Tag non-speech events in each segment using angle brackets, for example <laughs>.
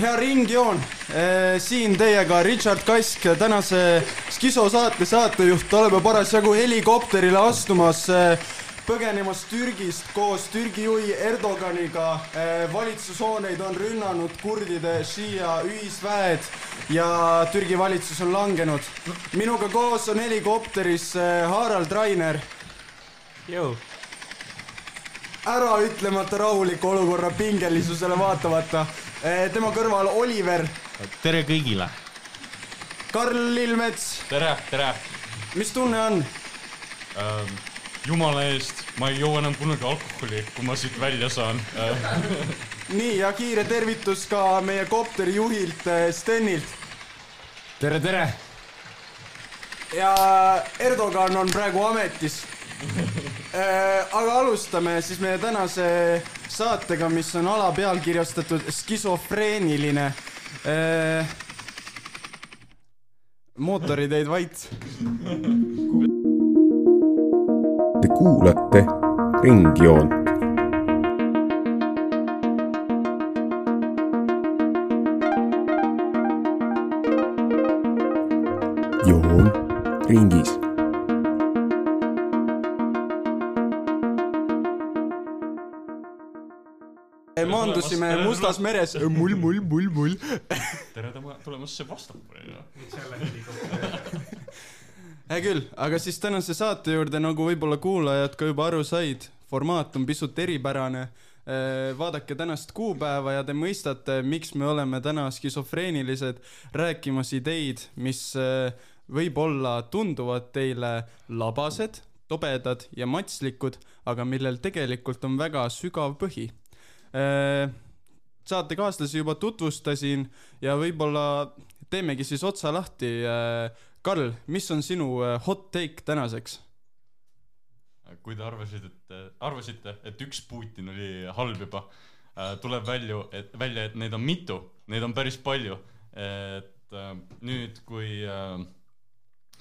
hea ringjoon, siin teiega Richard Kask, tänase Skiso saate saatejuht, oleme parasjagu helikopterile astumas põgenemas Türgist koos Türgi juhi Erdoganiga. valitsushooneid on rünnanud kurdide šiia ühisväed ja Türgi valitsus on langenud. minuga koos on helikopteris Harald Rainer. Äraütlemata rahuliku olukorra pingelisusele vaatamata. tema kõrval Oliver. tere kõigile. Karl Lillmets. tere, tere mis tunne on ähm,? jumala eest, ma ei joo enam kunagi alkoholi, kui ma siit välja saan <laughs> nii ja kiire tervitus ka meie kopteri juhilt Stenilt. tere, tere. ja Erdogan on praegu ametis <laughs> aga alustame siis meie tänase saatega, mis on alapealkirjastatud skisofreeniline. mootoriteid vait. Te kuulate Ringjoont. joon ringis maandusime Mustas meres. mull, mull, mull, mull. tere tulemast Sevastopolile. hea küll, aga siis tänase saate juurde, nagu võib-olla kuulajad ka juba aru said, formaat on pisut eripärane. vaadake tänast kuupäeva ja te mõistate, miks me oleme täna skisofreenilised, rääkimas ideid, mis võib-olla tunduvad teile labased, tobedad ja matslikud, aga millel tegelikult on väga sügav põhi saatekaaslasi juba tutvustasin ja võib-olla teemegi siis otsa lahti. Karl, mis on sinu hot take tänaseks? kui te arvasite, et, arvasite, et üks Putin oli halb juba, tuleb välja, et välja, et neid on mitu, neid on päris palju. et nüüd, kui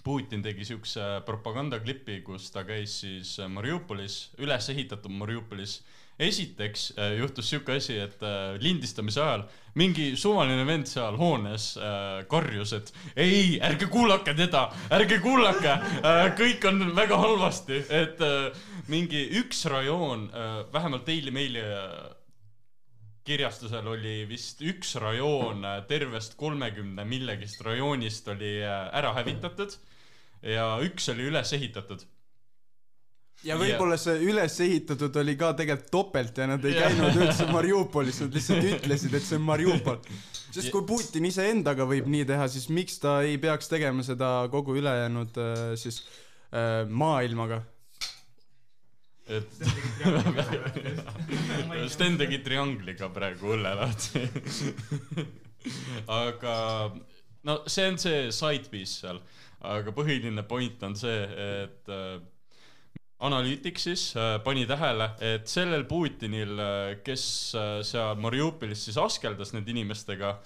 Putin tegi siukse propagandaklipi, kus ta käis siis Mariupolis, üles ehitatud Mariupolis esiteks äh, juhtus siuke asi, et äh, lindistamise ajal mingi suvaline vend seal hoones äh, karjus, et ei, ärge kuulake teda, ärge kuulake kõik on väga halvasti, et mingi üks rajoon äh,, vähemalt Daily Maili kirjastusel oli vist üks rajoon tervest kolmekümne millegist rajoonist oli ära hävitatud ja üks oli üles ehitatud ja võib-olla see üles ehitatud oli ka tegelikult topelt ja nad ei käinud üldse Mariupolis, nad lihtsalt ütlesid, et see on Mariupol. sest kui Putin iseendaga võib nii teha, siis miks ta ei peaks tegema seda kogu ülejäänud äh, siis äh, maailmaga? et <laughs> Sten tegi triangliga praegu õlle lahti <laughs> aga no see on see side piece seal, aga põhiline point on see, et äh, analüütik siis äh, pani tähele, et sellel Putinil, äh, kes äh, seal Mariupolis siis askeldas nende inimestega,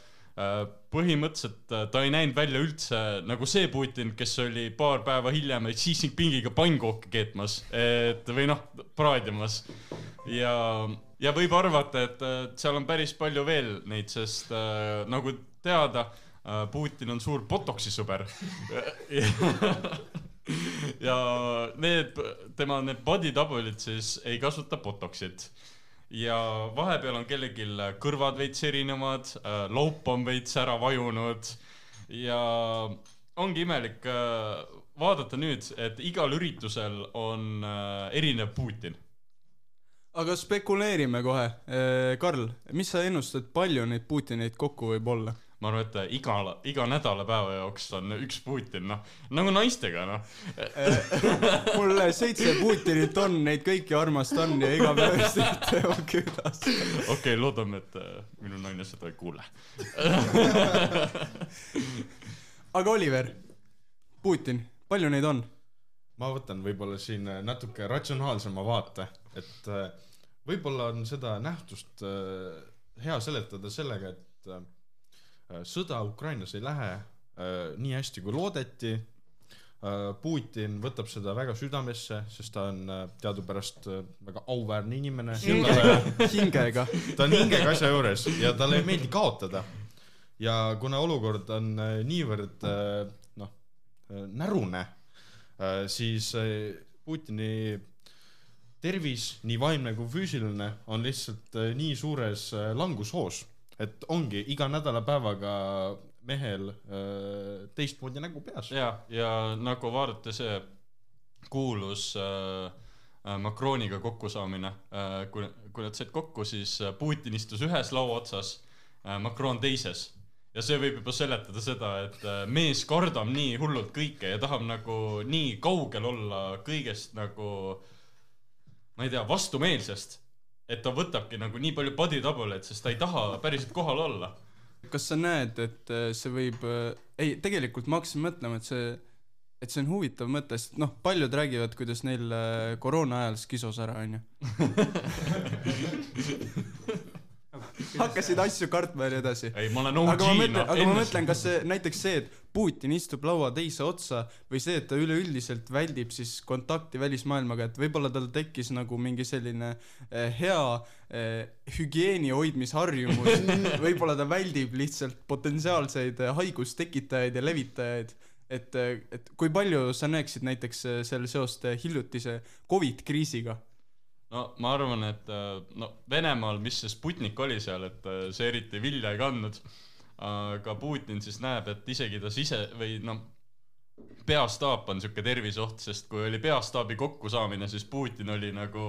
põhimõtteliselt ta ei näinud välja üldse nagu see Putin, kes oli paar päeva hiljem Xi Jinpingiga pannkooki keetmas, et või noh, praadimas. ja, ja võib arvata, et seal on päris palju veel neid, sest nagu teada, Putin on suur botoksi sõber <laughs> <laughs> ja need, tema need body double'id siis ei kasuta botox'it. ja vahepeal on kellelgi kõrvad veits erinevad, äh, laup on veits ära vajunud ja ongi imelik äh, vaadata nüüd, et igal üritusel on äh, erinev Putin aga spekuleerime kohe. Karl, mis sa ennustad, palju neid Putineid kokku võib olla? Ma arvan, et iga, iga nädalapäeva jaoks on üks Putin, noh, nagu naistega, noh mul seitse Putinit on, neid kõiki armastan ja igapäevaselt teevad külas. okei okay,, loodame, et äh, minu naine seda ei kuule aga Oliver, Putin, palju neid on? ma võtan võib-olla siin natuke ratsionaalsema vaate, et äh, võib-olla on seda nähtust äh, hea seletada sellega, et Äh, sõda Ukrainas ei lähe äh, nii hästi, kui loodeti. Äh, Putin võtab seda väga südamesse, sest ta on teadupärast väga auväärne inimene. hingega. ta on hingega asja juures ja talle ei meeldi kaotada ja kuna olukord on äh, niivõrd äh, noh, närune, siis äh, Putini tervis, nii vaimne kui füüsiline, on lihtsalt äh, nii suures äh, langushoos, et ongi iga nädalapäevaga mehel äh, teistmoodi nägu peas. ja, ja nagu vaadata see kuulus äh, äh, Macroniga kokkusaamine äh,, kui, kui nad said kokku, siis Putin istus ühes laua otsas Macron teises. ja see võib juba seletada seda, et mees kardab nii hullult kõike ja tahab nagu nii kaugel olla kõigest nagu ma ei tea, vastumeelsest, et ta võtabki nagu nii palju body double'eid, sest ta ei taha päriselt kohal olla kas sa näed, et äh, see võib, ei, tegelikult ma hakkasin mõtlema, et see, et see on huvitav mõte, sest noh, paljud räägivad, kuidas neil äh, koroona ajal skisos ära, onju. <laughs> hakkasid asju kartma ja nii edasi. ei, ma olen aga ma OG mõtlen, noh, aga ma mõtlen, kas see näiteks see, et Putin istub laua teise otsa või see, et ta üleüldiselt väldib siis kontakti välismaailmaga, et võib-olla tal tekkis nagu mingi selline eh, hea eh, hügieeni hoidmisharjumus, <laughs> võib-olla ta väldib lihtsalt potentsiaalseid eh, haigustekitajaid ja levitajaid, et, et kui palju sa näeksid näiteks eh, selle seost eh, hiljutise Covid kriisiga? No ma arvan, et äh, no Venemaal, mis see Sputnik oli seal, et äh, see eriti vilja ei kandnud. aga Putin siis näeb, et isegi ta sise või noh, peastaap on siuke terviseoht, sest kui oli peastaabi kokkusaamine, siis Putin oli nagu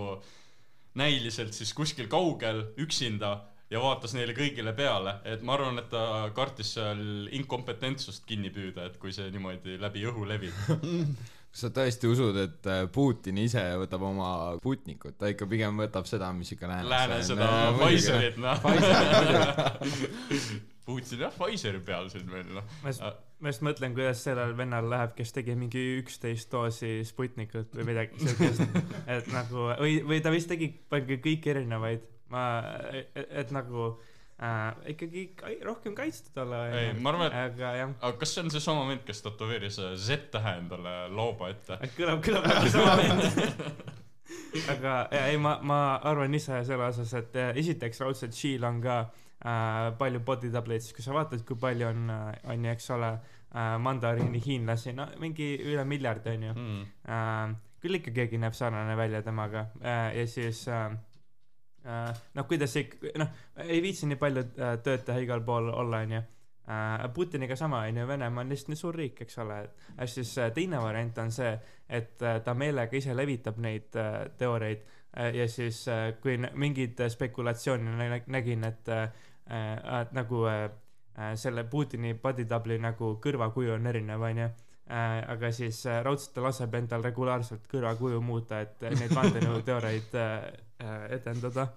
näiliselt siis kuskil kaugel üksinda ja vaatas neile kõigile peale, et ma arvan, et ta kartis seal inkompetentsust kinni püüda, et kui see niimoodi läbi õhu levib. <laughs> kas sa tõesti usud, et äh, Putin ise võtab oma Sputnikut, ta ikka pigem võtab seda, mis ikka läänes Lääne on, seda. Pfizerit, noh. <laughs> Putin jah, Pfizeri peal siin veel, noh. ma just, ma just mõtlen, kuidas sellel vennal läheb, kes tegi mingi üksteist doosi Sputnikut või midagi siukest, <laughs> et nagu või, või ta vist tegi palju kõik erinevaid, ma, et, et nagu äh, ikkagi rohkem kaitstud olla. ei, ma arvan, et aga jah, aga kas see on seesama vend, kes tätoveeris äh, Z-tähe endale lauba ette? kõlab, kõlab nagu sama vend. aga ja, ei, ma, ma arvan ise selle osas, et äh, esiteks raudselt Shield on ka äh, palju body siis kui sa vaatad, kui palju on, on ju, eks ole äh,, mandariini hiinlasi, no mingi üle miljardi on ju Mm. äh,. küll ikka keegi näeb sarnane välja temaga äh, ja siis äh, äh, noh, kuidas ikka, noh, ei viitsi nii palju äh, tööd teha igal pool olla, onju. Putiniga sama, onju, Venemaa on lihtsalt nii suur riik, eks ole, et siis äh, teine variant on see, et äh, ta meelega ise levitab neid äh, teooriaid äh, ja siis äh, kui mingeid äh, spekulatsioone nä- nägin, et äh, äh, nagu äh, äh, selle Putini body double'i nagu kõrvakuju on erinev, onju äh, aga siis äh, raudselt ta laseb endal regulaarselt kõrvakuju muuta, et äh, neid vandenõuteooriaid äh, äh, edendada.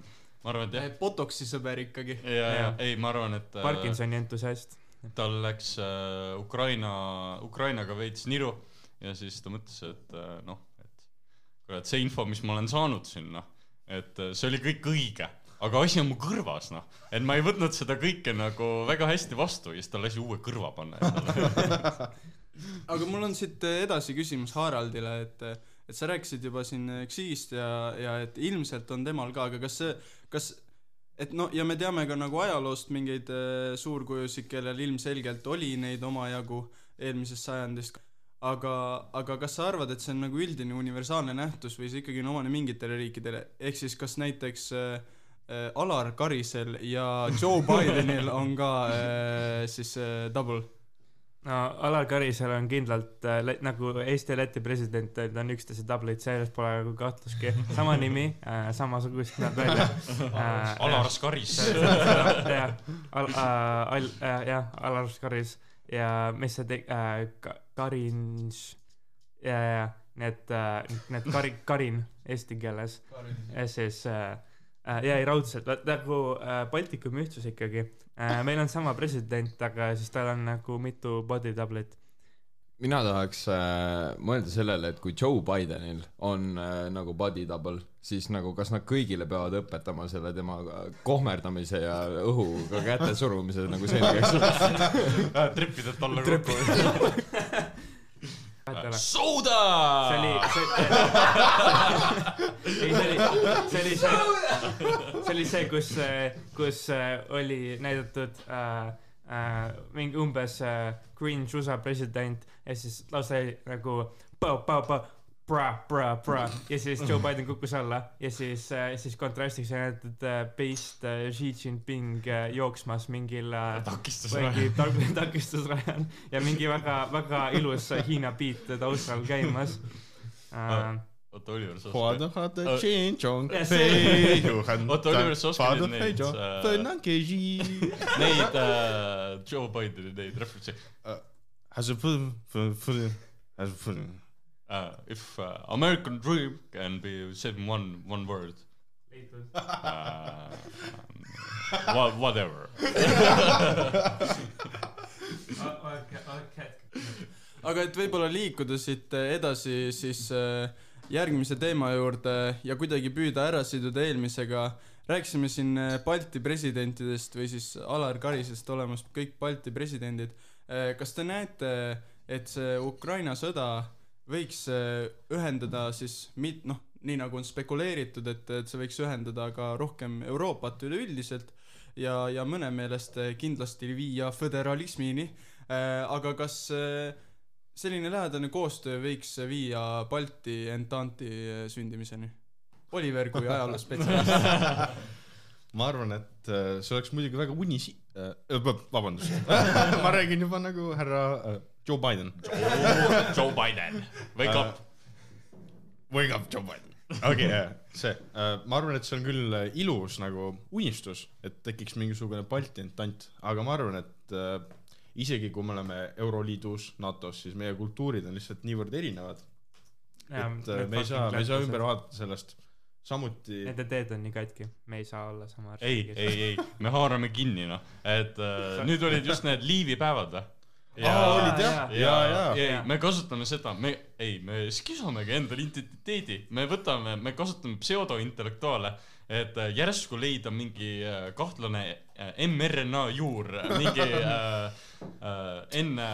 ma arvan, et jah. Botoxi sõber ikkagi. ja, ja ei, ma arvan, et äh, Parkinsoni entusiast. tal läks äh, Ukraina, Ukrainaga veits niru ja siis ta mõtles, et äh, noh, et kurat, see info, mis ma olen saanud siin, noh, et äh, see oli kõik õige, aga asi on mu kõrvas, noh, et ma ei võtnud seda kõike nagu väga hästi vastu ja siis ta lasi uue kõrva panna endale. <laughs> aga mul on siit eh, edasi küsimus Haraldile, et, et sa rääkisid juba siin eh, Xi'st ja, ja et ilmselt on temal ka, aga kas see, kas et no ja me teame ka nagu ajaloost mingeid äh, suurkujusid, kellel ilmselgelt oli neid omajagu eelmisest sajandist, aga, aga kas sa arvad, et see on nagu üldine universaalne nähtus või see ikkagi on omane mingitele riikidele, ehk siis kas näiteks äh, äh, Alar Karisel ja Joe Bidenil on ka äh, siis äh, double? No Alar Karisel on kindlalt äh, nagu Eesti ja Läti president, ta on üksteise tableid, selles pole nagu kahtlustki. sama nimi äh,, samasugust näeb välja <laughs> äh,. Alar Skaris. jah, Al-, Al-, jah, Alar Karis ja mis see tegi äh,, Karins ja, ja need äh,, need Kari-, Karin eesti keeles ja siis äh, äh, ja ei raudselt, nagu äh, Baltikumi ühtsus ikkagi äh,. Meil on sama president, aga siis tal on nagu mitu body double'it. mina tahaks äh, mõelda sellele, et kui Joe Bidenil on äh, nagu body double, siis nagu kas nad kõigile peavad õpetama selle tema kohmerdamise ja õhuga käte surumise nagu selgeks. tripidelt alla kokku. <laughs> see Soda. oli, see, <laughs> ei see oli, see oli see, see oli see, kus, kus äh, oli näidatud äh, äh, mingi umbes äh, cringe USA president ja siis lausa oli nagu pau, pau, pau, bra, bra, bra ja siis Joe Biden kukkus alla. Ja siis äh,, siis kontrastiks on näidatud äh, beist äh, Xi Jinping jooksmas mingil äh, mingi tak- takistusrajal. Ja mingi väga, väga ilus Hiina beat taustal käimas. <laughs> Äh, oota, Oliver, sa Father oskad? had a change on. Oota, <laughs> Oliver, oskad Father neid, keži. <laughs> Neid äh, Joe Bideni neid reference'e Has uh,. If uh, American dream can be said in one, one word uh,. Wha- Whatever. <laughs> <laughs> aga et võib-olla liikuda siit äh, edasi siis äh, järgmise teema juurde ja kuidagi püüda ära siduda eelmisega, rääkisime siin äh, Balti presidentidest või siis Alar Karisest olemas kõik Balti presidendid. kas te näete, et see Ukraina sõda võiks äh, ühendada siis mit-, noh, nii nagu on spekuleeritud, et, et see võiks ühendada ka rohkem Euroopat üleüldiselt ja, ja mõne meelest äh, kindlasti viia föderalismini. aga kas äh, selline lähedane koostöö võiks viia Balti entanti sündimiseni? Oliver kui ajaloospetsialist. <laughs> ma arvan, et äh, see oleks muidugi väga unisi-, vabandust, <laughs> ma räägin juba nagu härra äh, Joe Biden. Joe Biden, wake up. Wake up, Joe Biden. okei, see, ma arvan, et see on küll äh, ilus nagu unistus, et tekiks mingisugune Balti entant, aga ma arvan, et äh, isegi kui me oleme Euroliidus, NATO-s, siis meie kultuurid on lihtsalt niivõrd erinevad, et äh, me ei saa, me ei saa ümber vaadata sellest. samuti Nende teed on nii katki, me ei saa olla sama ei, ei, ei, me haarame kinni noh, et äh, nüüd olid just need liivipäevad või? Aa, olid jah, ja, ja, ja., me kasutame seda, me, ei, me skisomegi endale identiteedi, me võtame, me kasutame pseudointellektuaale, et äh, järsku leida mingi äh, kahtlane äh, mRNA juur, mingi <laughs> äh, äh, enne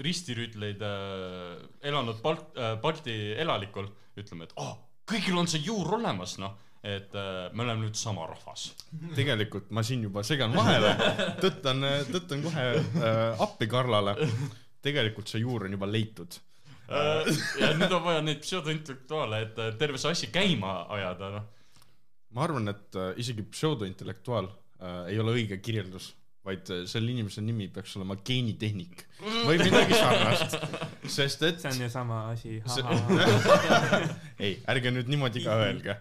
ristirüütleid äh, elanud Balt- äh,, Balti elanikul, ütleme, et oh, kõigil on see juur olemas, noh, et äh, me oleme nüüd sama rahvas tegelikult ma siin juba segan vahele, tõttan, tõttan kohe äh, appi Karlale. tegelikult see juur on juba leitud. Äh, ja nüüd on vaja neid pseudointellektuaale, et äh, terve see asi käima ajada, noh. ma arvan, et äh, isegi pseudointellektuaal äh, ei ole õige kirjeldus, vaid äh, selle inimese nimi peaks olema geenitehnik või midagi sarnast, sest et see on ju sama asi. <laughs> Ei, ärge nüüd niimoodi ka <laughs> öelge,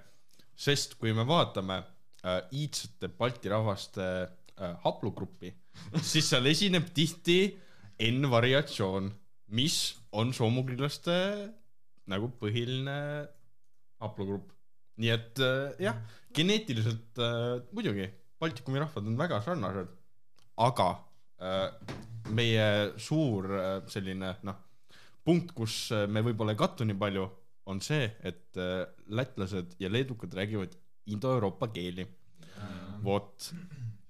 sest kui me vaatame äh, iidsete Balti rahvaste äh, haplugruppi, <laughs> siis seal esineb tihti N-variatsioon, mis on soomukrilaste nagu põhiline haplogrupp. nii et äh, jah, geneetiliselt äh, muidugi Baltikumi rahvad on väga sarnased, aga äh, meie suur äh, selline noh, punkt, kus äh, me võib-olla ei kattu nii palju, on see, et äh, lätlased ja leedukad räägivad indoeuroopa keeli. vot.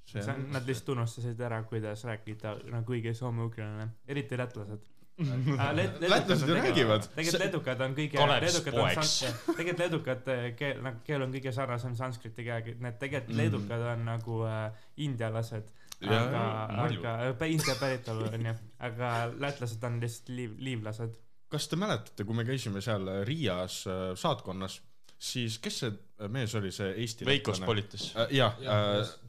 see on, nad lihtsalt unustasid ära, kuidas rääkida nagu õige soome-uglane, eriti lätlased. Lätlased ju räägivad. tegelikult leedukad on kõige, leedukad on tegelikult leedukate keel, nagu keel on kõige sarnasem sanskriti keelega, need tegelikult Mm. leedukad on nagu äh, indialased. Aga, aga äh, India päritolu onju, aga lätlased on lihtsalt liiv, liivlased. Kas te mäletate, kui me käisime seal Riias äh, saatkonnas, siis kes see äh, mees oli, see Eesti Veikos Politis. äh, jah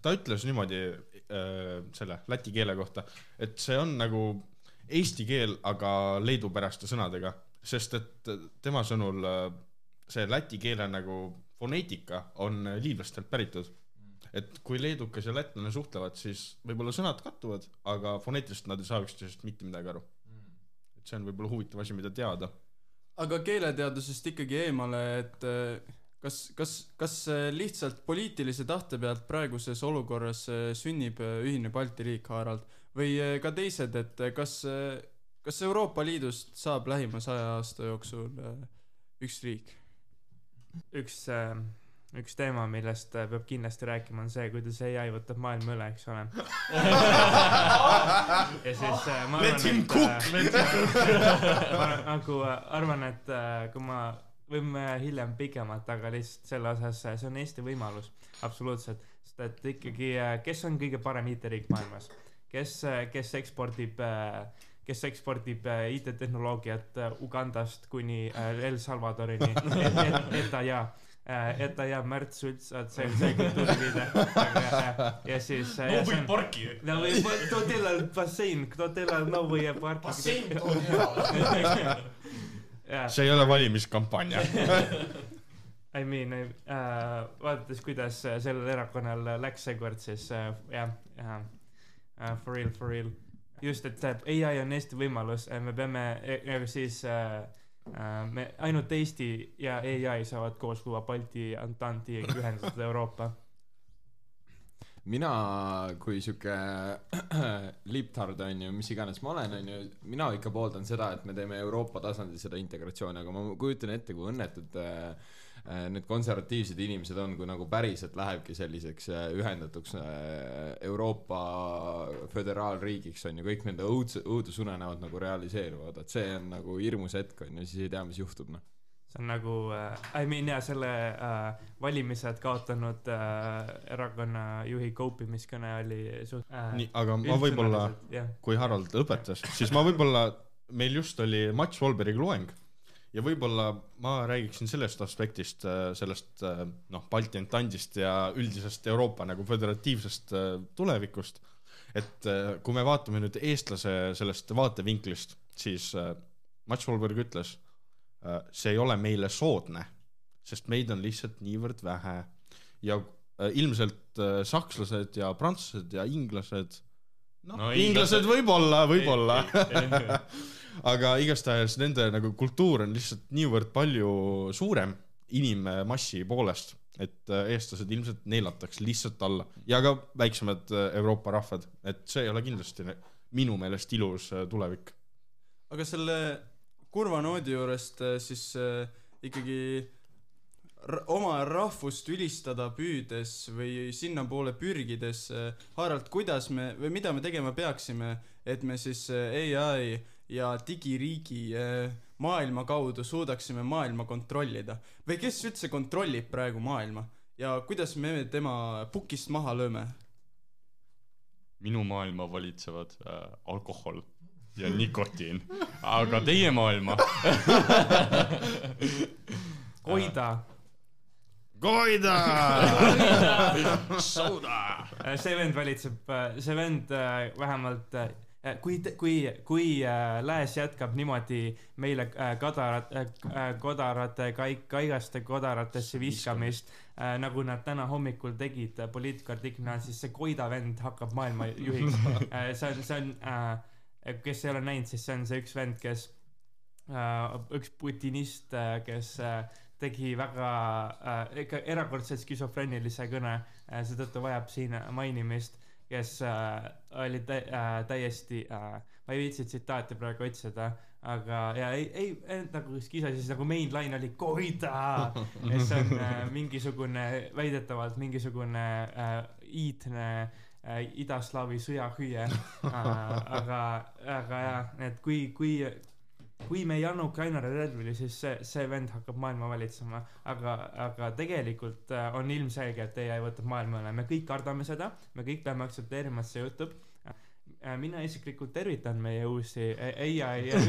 ta ütles niimoodi selle läti keele kohta, et see on nagu eesti keel, aga leedupäraste sõnadega, sest et tema sõnul see läti keele nagu foneetika on liivlastelt päritud. et kui leedukas ja lätlane suhtlevad, siis võib-olla sõnad kattuvad, aga foneetiliselt nad ei saa üksteisest mitte midagi aru. Et see on võib-olla huvitav asi, mida teada. aga keeleteadusest ikkagi eemale, et äh, kas, kas, kas äh, lihtsalt poliitilise tahte pealt praeguses olukorras äh, sünnib ühine Balti riik, Harald, või ka teised, et kas, kas Euroopa Liidust saab lähima saja aasta jooksul üks riik? üks äh,, üks teema, millest äh, peab kindlasti rääkima, on see, kuidas ai võtab maailma üle, eks ole. <laughs> ja siis äh, ma Let him <laughs> arvan, et äh, ma nagu äh, arvan, et äh, kui ma, võime hiljem pikemalt, aga lihtsalt selle osas, see on Eesti võimalus, absoluutselt, sest et ikkagi, kes on kõige parem IT-riik maailmas? kes, kes ekspordib, kes ekspordib äh, IT-tehnoloogiat äh, Ugandast kuni äh, El Salvadorini, <laughs> et, et, et ta ja Äh, et ta jääb Märt Sults, vaat see on see kultuuriviide. <laughs> Äh, ja siis. Äh, no või parki. no või, too teil on bassein, too teil on no või park. bassein <laughs> too teil on. see ei ole valimiskampaania <laughs> I mean uh,, vaadates, kuidas sellel erakonnal läks seekord, siis jah uh, yeah, yeah, uh, for real, for real. just, et ai on Eesti võimalus, me peame, siis uh, me ainult Eesti ja ai saavad koos luua Balti Antanti ühendatud Euroopa. mina kui sihuke <clears throat> libtard onju, mis iganes ma olen onju, mina ikka pooldan seda, et me teeme Euroopa tasandil seda integratsiooni, aga ma kujutan ette, kui õnnetud äh, äh, need konservatiivsed inimesed on, kui nagu päriselt lähebki selliseks äh, ühendatuks äh, Euroopa föderaalriigiks onju, kõik nende õudse, õudusunenäod nagu realiseeruvad, et see on nagu hirmus hetk onju, siis ei tea, mis juhtub noh. see on nagu äh,, I mean jaa, selle äh, valimised kaotanud äh, erakonna juhi koupimiskõne oli suht- äh,. nii, aga ma võib-olla, kui Harald lõpetas, siis ma võib-olla, meil just oli Mats Volberiga loeng ja võib-olla ma räägiksin sellest aspektist, sellest äh, noh, Balti entandist ja üldisest Euroopa nagu föderatiivsest äh, tulevikust. et äh, kui me vaatame nüüd eestlase sellest vaatevinklist, siis äh, Mats Volberg ütles, see ei ole meile soodne, sest meid on lihtsalt niivõrd vähe. Ja äh, ilmselt äh, sakslased ja prantslased ja inglased noh No no,, inglased- võib-olla, võib-olla, aga igastahes nende nagu kultuur on lihtsalt niivõrd palju suurem inimmassi poolest, et äh, eestlased ilmselt neelataks lihtsalt alla ja ka väiksemad äh, Euroopa rahvad, et see ei ole kindlasti minu meelest ilus äh, tulevik. aga selle kurva noodi juurest siis ikkagi oma rahvust ülistada püüdes või sinnapoole pürgides Harald, kuidas me või mida me tegema peaksime, et me siis ai ja digiriigi äh, maailma kaudu suudaksime maailma kontrollida. Või kes üldse kontrollib praegu maailma? Ja kuidas me tema pukist maha lööme? minu maailma valitsevad äh, alkohol ja nikotiin, aga teie maailma? Koida, Koida! Äh, see vend valitseb, see vend äh, vähemalt äh, kui, kui, kui äh, lääs jätkab niimoodi meile äh, kadarat- äh,, kodarate, kaigaste kodaratesse viskamist, nagu nad täna hommikul tegid äh, poliitikaartiklina, siis see Koida vend hakkab maailma juhiks. <laughs> see on, see on äh,, kes ei ole näinud, siis see on see üks vend, kes äh,, üks putinist, kes äh, tegi väga äh, ikka erakordselt skisofreenilise kõne äh,, seetõttu vajab siin mainimist, kes äh, oli tä- äh, täiesti äh,, ma ei viitsi tsitaati praegu otsida, aga ja ei, ei, nagu skisa siis nagu main line oli koida, <laughs> et see on äh, mingisugune väidetavalt mingisugune äh, iidne äh, idaslaavi sõjahüüe. Äh,, aga, aga jah, et kui, kui kui me ei anna Ukrainale relvi, siis see, see vend hakkab maailma valitsema, aga, aga tegelikult äh, on ilmselge, et ai võtab maailma üle, me kõik kardame seda, me kõik peame aktsepteerima, et see juhtub. mina isiklikult tervitan meie uusi ai kas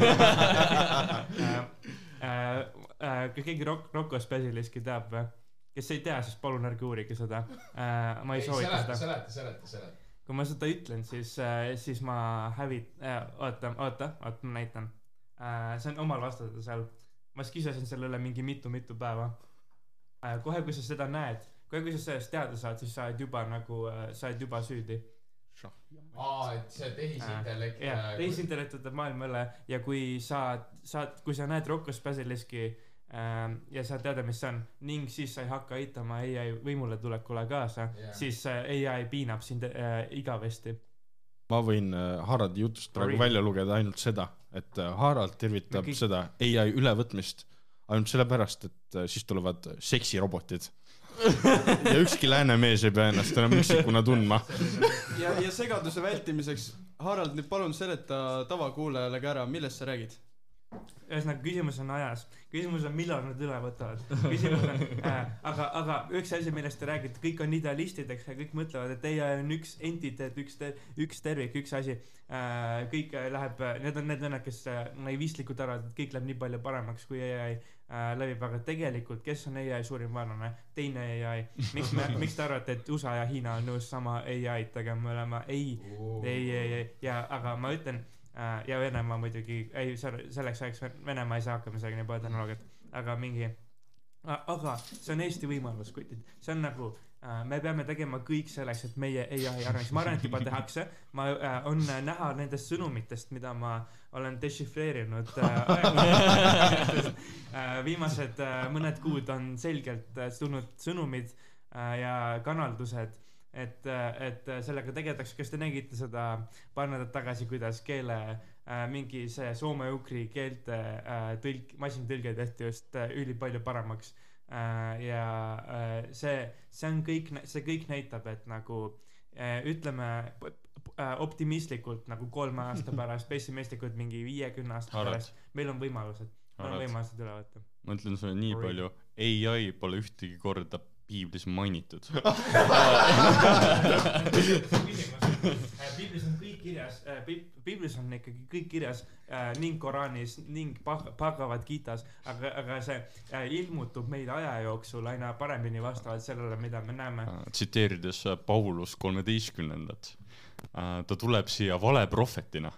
<laughs> keegi Rock, Rocco Specialistki teab või? kes ei tea, siis palun ärge uurige seda. ma ei soovita seda. seleta, seleta, seleta. kui ma seda ütlen, siis, siis ma hävit- äh,, oota, oota, oota, ma näitan äh,. see on omal vastata seal. ma skisasin selle üle mingi mitu-mitu päeva äh,. kohe, kui sa seda näed, kohe, kui sa sellest teada saad, siis sa oled juba nagu äh,, sa oled juba süüdi. aa, et see tehisintellekt jah, tehisintellekt võtab maailma üle ja kui sa saad, kui sa näed Rocco Specialiski ähm, ja sa tead, mis see on ning siis sa ei hakka aitama ai võimule tulekule kaasa yeah., siis äh, ai piinab sind äh, igavesti. Ma võin äh, Haraldi jutust praegu Sorry. välja lugeda ainult seda, et äh, Harald tervitab kõik- seda ai ülevõtmist ainult sellepärast, et äh, siis tulevad seksirobotid. <laughs> ja ükski lääne mees ei pea ennast enam üksikuna tundma. ja, ja segaduse vältimiseks, Harald, nüüd palun seleta tavakuulajale ka ära, millest sa räägid? ühesõnaga, küsimus on ajas, küsimus on, millal nad üle võtavad. küsimus on äh,, aga, aga üks asi, millest te räägite, kõik on idealistid, eks, kõik mõtlevad, et ai on üks entiteet, üks, üks tervik, üks asi äh,. kõik äh, läheb, need on need vennad, kes äh, naivistlikult arvavad, et kõik läheb nii palju paremaks, kui ai äh, levib, aga tegelikult, kes on ai suurim vaenlane? teine ai. miks me, miks te arvate, et USA ja Hiina on nõus sama ai-d tegema, me oleme ei, ei, ei, ei ja, aga ma ütlen äh, ja Venemaa muidugi, ei, selleks ajaks Ven- Venemaa ei saa hakkama sellega nii palju tehnoloogiat, aga mingi, aga see on Eesti võimalus, kutid, see on nagu äh, me peame tegema kõik selleks, et meie ai areneks, ma arvan, et juba tehakse, ma äh,, on näha nendest sõnumitest, mida ma olen dešifreerinud äh, <laughs> viimased mõned kuud on selgelt tulnud sõnumid ja kanaldused, et, et sellega tegeletakse, kas te nägite seda paar nädalat tagasi, kuidas keele äh, mingi see soome-ugri keelte äh, tõlk, masintõlge tehti just äh, ülipalju paremaks äh,. ja äh, see, see on kõik, see kõik näitab, et nagu äh, ütleme äh, optimistlikult nagu kolme aasta <laughs> pärast, pessimistlikult mingi viiekümne aasta Harald. pärast, meil on võimalused, meil on võimalused üle võtta. ma ütlen sulle nii Oi. palju, ai pole ühtegi korda piiblis mainitud. <laughs> piiblis on kõik kirjas, piiblis on ikkagi kõik kirjas äh, ning Koraanis ning Bhag- Bhagavad Gitas, aga, aga see äh, ilmutub meil aja jooksul aina paremini vastavalt sellele, mida me näeme. tsiteerides äh, Paulus kolmeteistkümnendat, ta tuleb siia valeprohvetina.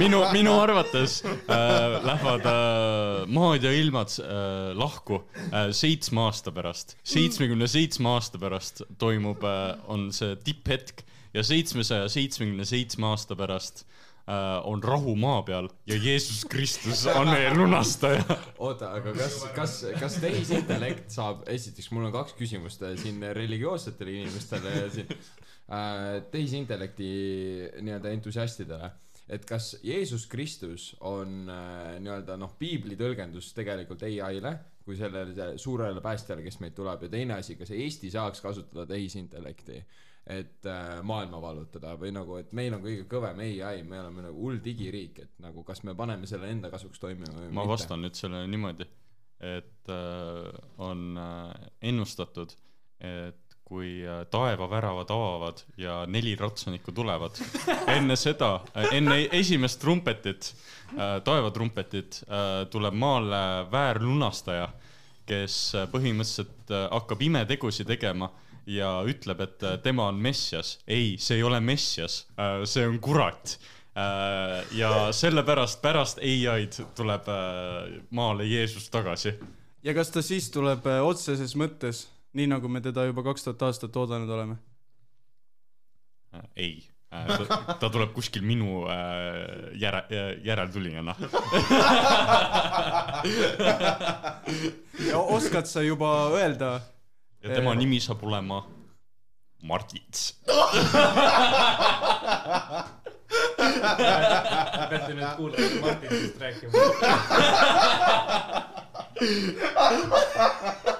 minu, minu arvates äh, lähevad äh, maad ja ilmad äh, lahku äh, seitsme aasta pärast, seitsmekümne seitsme aasta pärast toimub äh,, on see tipphetk ja seitsmesaja seitsmekümne seitsme aasta pärast äh, on rahu maa peal ja Jeesus Kristus on meie lunastaja. oota, aga kas, kas, kas tehisintellekt saab, esiteks mul on kaks küsimust äh, siin religioossetele inimestele ja siin äh, tehisintellekti nii-öelda entusiastidele. et kas Jeesus Kristus on äh, nii-öelda noh, piibli tõlgendus tegelikult ai-le kui sellele suurele päästjale, kes meid tuleb ja teine asi, kas Eesti saaks kasutada tehisintellekti, et äh, maailma vallutada või nagu, et meil on kõige kõvem ai, me oleme nagu hull digiriik, et nagu kas me paneme selle enda kasuks toimima või ma mitte vastan nüüd sellele niimoodi, et äh, on äh, ennustatud, et kui äh, taevaväravad avavad ja neli ratsanikku tulevad, enne seda, enne esimest trumpetit äh,, taevatrumpetit äh, tuleb maale väärlunastaja, kes äh, põhimõtteliselt äh, hakkab imetegusid tegema ja ütleb, et äh, tema on Messias. ei, see ei ole Messias, see on kurat Äh, ja sellepärast pärast ai-d tuleb äh, maale Jeesus tagasi. ja kas ta siis tuleb äh, otseses mõttes, nii nagu me teda juba kaks tuhat aastat oodanud oleme? ei, ta, ta tuleb kuskil minu äh, järe, järeltulijana. ja oskad sa juba öelda, ja tema nimi saab olema Martits. peate nüüd kuulama Martinist rääkima. <laughs>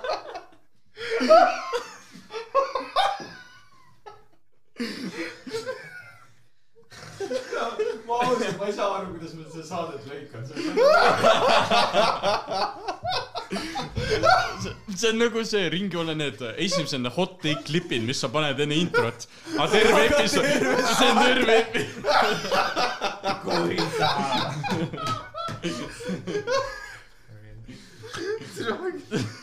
ma ausalt, ma ei saa aru, kuidas ma seda saadet lõikan. see on nagu see Ringjoone need esimesed hot take klipid, mis sa paned enne introt. aga terve episood, <laughs> see on terve epi-. <laughs> edu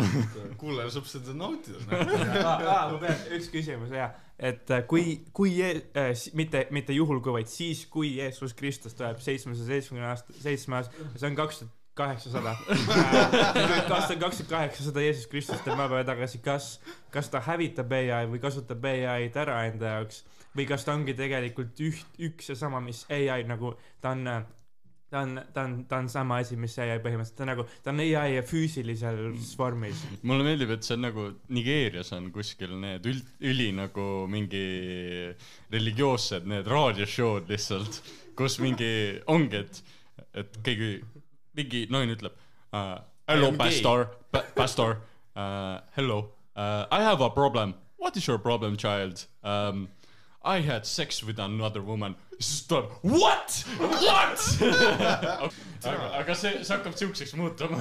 <laughs> kuulaja saab seda nautida. ma pean, üks küsimus ja, et äh, kui, kui äh,, mitte, mitte juhul kui, vaid siis, kui Jeesus Kristus tuleb seitsmesaja seitsmekümne aasta, seitsme aasta, see on kaks tuhat kaheksasada. <laughs> aastal kaks tuhat kaheksasada Jeesus Kristus tuleb maapäeva tagasi, kas, kas ta hävitab ai või kasutab ai-d ära enda jaoks või kas ta ongi tegelikult üht, üks ja sama, mis ai nagu ta on äh, ta on, ta on, ta on sama asi, mis ai põhimõtteliselt, ta on nagu, ta on ai füsilises vormis. mulle meeldib, et see on nagu Nigeerias on kuskil need üld, üli nagu mingi religioossed need raadioshow'd lihtsalt, kus mingi ongi, et, et keegi, mingi naine ütleb uh,. Hello, I am gay." pastor, pastor uh,, hello uh,, I have a problem. What is your problem, child um,? I had sex with another woman, siis tuleb what, what <laughs> aga, aga see, see hakkab siukseks muutuma.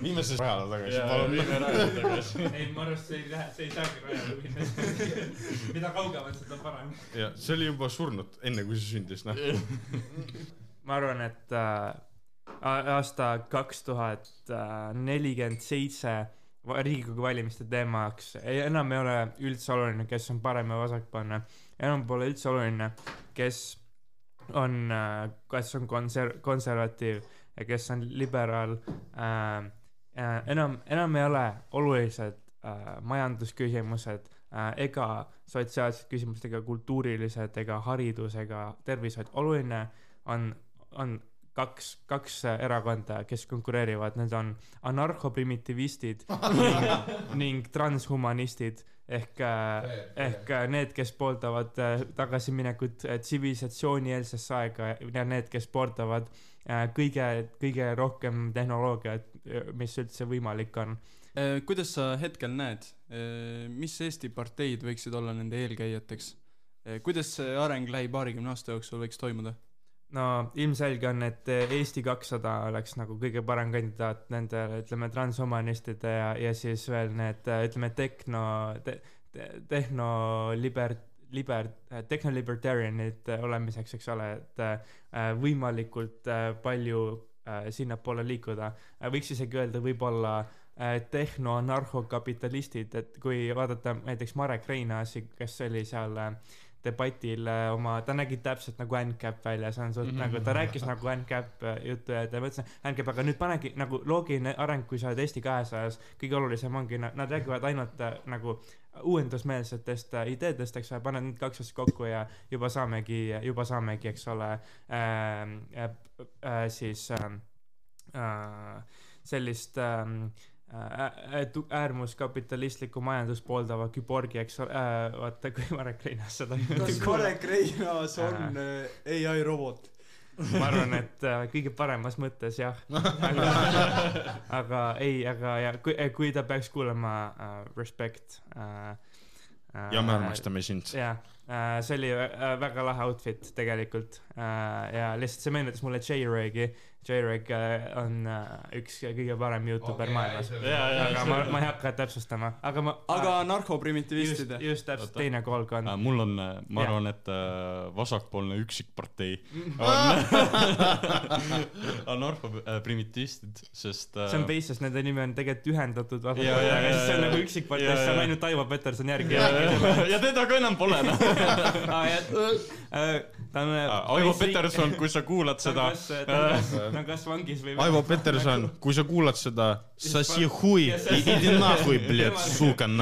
viime siis rajale tagasi, palun. viime rajale tagasi. <laughs> ei, ma arvan, et see ei lähe, see ei saagi rajale minna. <laughs> mida kaugemalt, seda parem. ja see oli juba surnud enne, kui see sündis, noh. ma arvan, et äh, aasta kaks tuhat nelikümmend seitse riigikogu valimiste teemaks enam ei ole üldse oluline, kes on parem ja vasakpoolne. enam pole üldse oluline, kes on, kas on konser-, konservatiiv ja kes on liberaal äh,. Äh, enam, enam ei ole olulised äh, majandusküsimused äh, ega sotsiaalsed küsimused ega kultuurilised ega haridus ega tervishoid, oluline on, on kaks, kaks äh, erakonda, kes konkureerivad, need on anarhoprimitivistid <laughs> ning, ning transhumanistid ehk, ehk äh, need, kes pooldavad äh, tagasiminekut äh, tsivilisatsioonieelsesse aega ja need, kes pooldavad äh, kõige, kõige rohkem tehnoloogiat, mis üldse võimalik on. Eh, kuidas sa hetkel näed, mis Eesti parteid võiksid olla nende eelkäijateks? kuidas see areng lähi-paarikümne aasta jooksul võiks toimuda? No ilmselge on, et Eesti kakssada oleks nagu kõige parem kandidaat nende, ütleme, transhumanistide ja, ja siis veel need, ütleme, tehno te,, te, tehno liber-, liber-, tehnolibertarianid olemiseks, eks ole, et võimalikult palju sinnapoole liikuda. võiks isegi öelda võib-olla tehno-anarhokapitalistid, et kui vaadata näiteks Marek Reinaasi, kes oli seal äh, debatil oma, ta nägi täpselt nagu ANCAP välja, see on suht mm -hmm. nagu, ta rääkis nagu ANCAP äh, juttu ja ta mõtles, ANCAP, aga nüüd panegi nagu loogiline areng, kui sa oled Eesti kahesajas, kõige olulisem ongi, nad räägivad ainult äh, nagu uuendusmeelsetest äh, ideedest, eks ole, paned need kaks asja kokku ja juba saamegi, juba saamegi, eks ole äh,, äh, äh, siis äh, äh, sellist äh, äärmuskapitalistlikku majandust pooldava küborgi, eks ole äh,, vaata kui Marek Reinaas seda kas Marek Reinaas on äh, ai robot? ma arvan, et äh, kõige paremas mõttes jah, <laughs> aga, aga ei, aga ja kui, kui ta peaks kuulama äh, Respect äh,. ja me armastame sind. jah äh,, see oli äh, väga lahe outfit tegelikult äh, ja lihtsalt see meenutas mulle J-Regi. J-Reg äh, on äh, üks kõige parem Youtuber okay, maailmas, aga ma, ma ei hakka täpsustama, aga ma. aga narhoprimitivistid just, just täpselt teine kolmkond. Äh, mul on, ma arvan, et vasakpoolne üksikpartei <laughs> on <laughs> anarhoprimitistid, sest see on base, sest nende nimi on tegelikult ühendatud. Ja, ja, ja, aga siis see on ja, nagu üksikpartei, siis on ainult Aivo Peterson järgi. Ja, ja, ja teda ka enam pole. Aa jah, ta on. Aivo Peterson, kui sa kuulad seda, ta on kas, vangis või. Aivo Peterson, kui sa kuulad seda, sasi hui, idi nahhui, bled, suka on,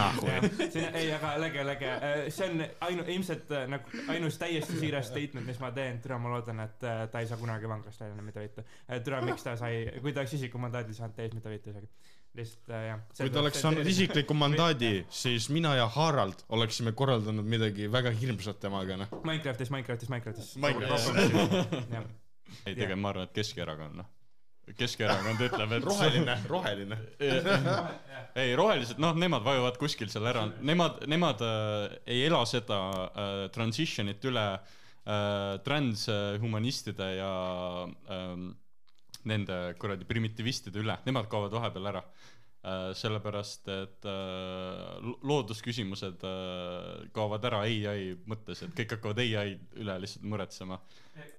ei, aga läge, läge, see on ainu-, ilmselt äh, nagu ainus täiesti siiras statement, mis ma teen, türa, ma loodan, et äh, ta ei saa kunagi vanglast välja, mida võita. türa, miks ta sai, kui ta oleks isikumandaadi saanud, täis mida võita isegi. lihtsalt äh, jah. kui ta oleks saanud isikliku mandaadi, siis mina ja Harald oleksime korraldanud midagi väga hirmsat temaga, noh. Minecraftis, Minecraftis, Minecraftis. Minecraftis. Ei tegelikult ma arvan, et Keskerakond noh, <laughs> Keskerakond ütleb, et roheline, <laughs> roheline. ei, rohelised, noh, nemad vajuvad kuskil seal ära, nemad, nemad äh, ei ela seda äh, transition'it üle äh, transhumanistide ja ähm, nende kuradi primitivistide üle, nemad kaovad vahepeal ära äh,. sellepärast, et äh, lo- loodusküsimused äh, kaovad ära ai mõttes, et kõik hakkavad ai üle lihtsalt muretsema.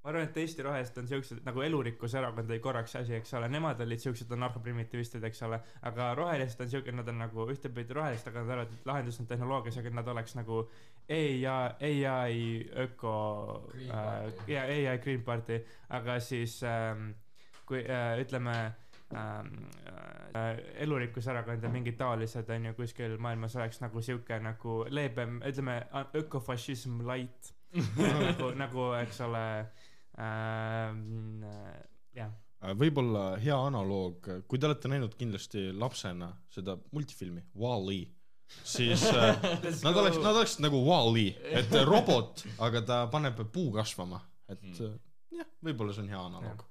ma arvan, et Eesti rohelised on siuksed nagu elurikkuse erakond oli korraks asi, eks ole, nemad olid siuksed anarhoprimitivistid, eks ole, aga rohelised on siuke, nad on nagu ühtepidi rohelised, aga nad arvavad, et lahendus on tehnoloogias, aga nad oleks nagu ai, ai öko, ja ai Green Party, aga siis ähm, kui äh, ütleme äh, elurikkuse erakond ja mingid taolised on ju kuskil maailmas oleks nagu siuke nagu leebem, ütleme ökofašism light nagu, <laughs> nagu eks ole ähm,, jah. võib-olla hea analoog, kui te olete näinud kindlasti lapsena seda multifilmi Wall-E, siis äh, <laughs> nad oleks, nad oleksid nagu Wall-E, et robot, aga ta paneb puu kasvama, et Mm. äh, jah, võib-olla see on hea analoog.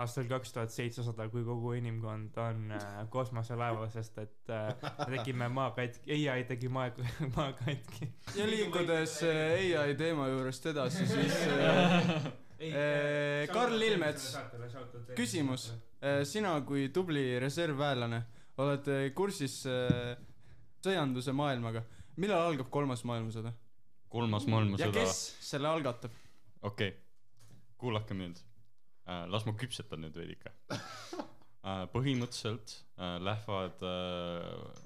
Aastal kaks tuhat seitsesada, kui kogu inimkond on äh, kosmoselaeval, sest et äh, me tegime maa katki, ai tegi maa, <laughs> maa katki. ja liikudes äh, ai teema juurest edasi, <laughs> siis äh, Eh, Karl Lilmets, küsimus. äh, sina kui tubli reservväelane oled äh, kursis äh, sõjanduse maailmaga. millal algab kolmas maailmasõda kolmas ja maailmasõda, kes selle algatab? okei okay., kuulake mind. Las ma küpsetan nüüd veidike. <laughs> põhimõtteliselt äh, lähevad äh,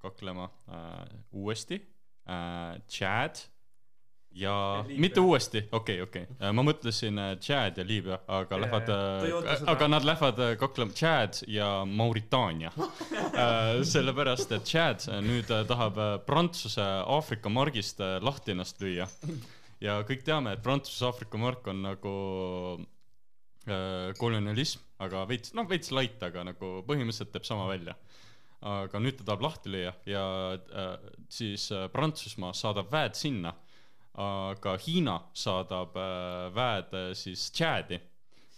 kaklema äh, uuesti äh, Chad ja Liibüa. mitte uuesti, okei, okei, ma mõtlesin äh, Chad ja Liibüa, aga Ja, lähevad äh,, aga nad lähevad äh, kaklema Chad ja Mauritaania <laughs> äh,. sellepärast, et Chad äh, nüüd äh, tahab äh, Prantsuse Aafrika margist äh, lahti ennast lüüa. ja kõik teame, et Prantsuse-Aafrika mark on nagu äh, kolonialism, aga veits, noh veits light, aga nagu põhimõtteliselt teeb sama välja. aga nüüd ta tahab lahti lüüa ja äh, siis äh, Prantsusmaa saadab väed sinna, aga Hiina saadab äh, väed äh, siis Tšäädi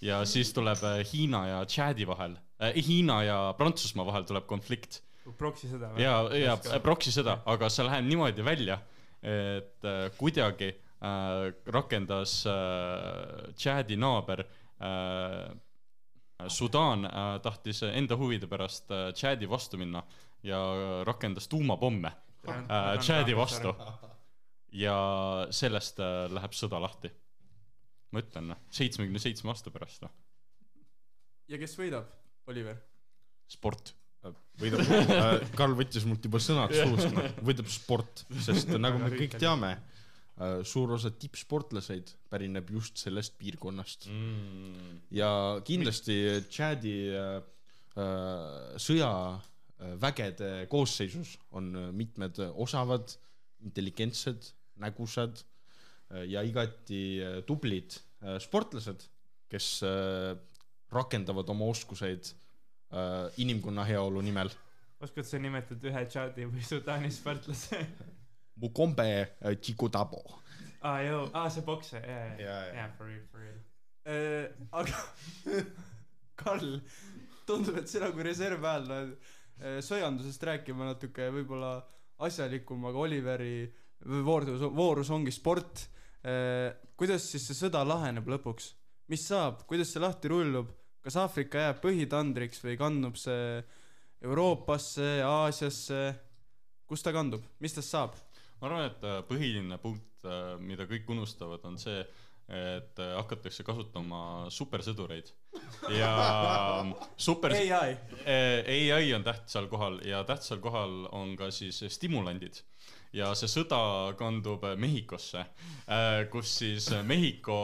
ja siis tuleb äh, Hiina ja Tšäädi vahel äh,, Hiina ja Prantsusmaa vahel tuleb konflikt proksi sõda või? ja, ja proksi sõda, aga see läheb niimoodi välja, et äh, kuidagi äh, rakendas äh, Tšäädi naaber äh, Sudaan äh, tahtis enda huvide pärast äh, Tšäädi vastu minna ja rakendas tuumapomme äh, Tšäädi vastu. ja sellest äh, läheb sõda lahti. ma ütlen, seitsmekümne seitsme aasta pärast, noh, ja kes võidab, Oliver? sport. võidab äh,, Karl võttis mult juba sõnad <laughs> suust, võidab sport, sest nagu me kõik teame, suur osa tippsportlaseid pärineb just sellest piirkonnast Mm. ja kindlasti Tšaadi äh, äh, sõjavägede koosseisus on äh, mitmed osavad, intelligentsed, nägusad äh, ja igati äh, tublid äh, sportlased, kes äh, rakendavad oma oskuseid äh, inimkonna heaolu nimel. oskad sa nimetada ühe Tšaadi või Sudaani sportlase? <laughs> Mukombe äh, Chikutabo. aa, joo, aa see pokser, jaa, Jaa, jaa, for real, for real. Äh, aga <laughs> Karl, tundub, et sina kui reservväelane äh, sõjandusest rääkima natuke võib-olla asjalikum, aga Oliveri voorus, voorus ongi sport. kuidas siis see sõda laheneb lõpuks? mis saab, kuidas see lahti rullub, kas Aafrika jääb põhitandriks või kandub see Euroopasse, Aasiasse, kus ta kandub, mis tast saab? Ma arvan, et äh, põhiline punkt, mida kõik unustavad, on see, et äh, hakatakse kasutama supersõdureid ja <laughs> super ai, ai on tähtsal kohal ja tähtsal kohal on ka siis stimulandid ja see sõda kandub Mehhikosse, kus siis Mehhiko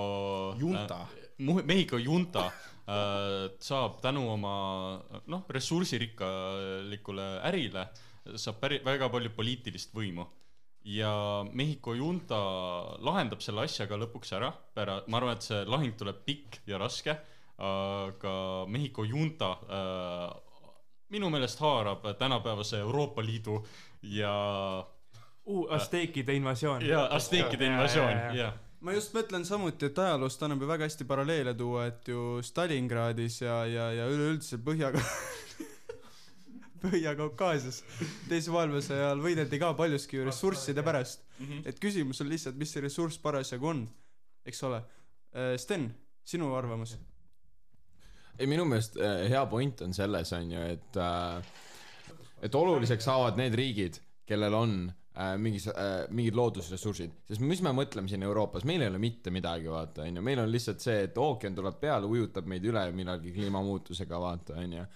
Junta. Mu- Mehhiko junta äh, saab tänu oma noh, ressursirikkalikule ärile saab päri-, väga palju poliitilist võimu. Ja Mehhiko junta lahendab selle asja ka lõpuks ära, pära-, ma arvan, et see lahing tuleb pikk ja raske, aga Mehhiko junta äh, minu meelest haarab tänapäevase Euroopa Liidu ja, uu, Azteekide invasioon. ja Azteekide invasioon, jah. ma just mõtlen samuti, et ajaloost annab ju väga hästi paralleele tuua, et ju Stalingradis ja, ja, ja üleüldse Põhja, <laughs> Põhja-Kaukaasias teise maailmasõja ajal võideldi ka paljuski ju ressursside pärast. et küsimus on lihtsalt, mis see ressurss parasjagu on, eks ole. Sten, sinu arvamus? ei, minu meelest äh, hea point on selles, on ju, et äh, et oluliseks saavad need riigid, kellel on äh, mingis äh,, mingid loodusressursid, sest mis me mõtleme siin Euroopas, meil ei ole mitte midagi, vaata, on ju, meil on lihtsalt see, et ookean tuleb peale, ujutab meid üle millalgi kliimamuutusega, vaata, on ju.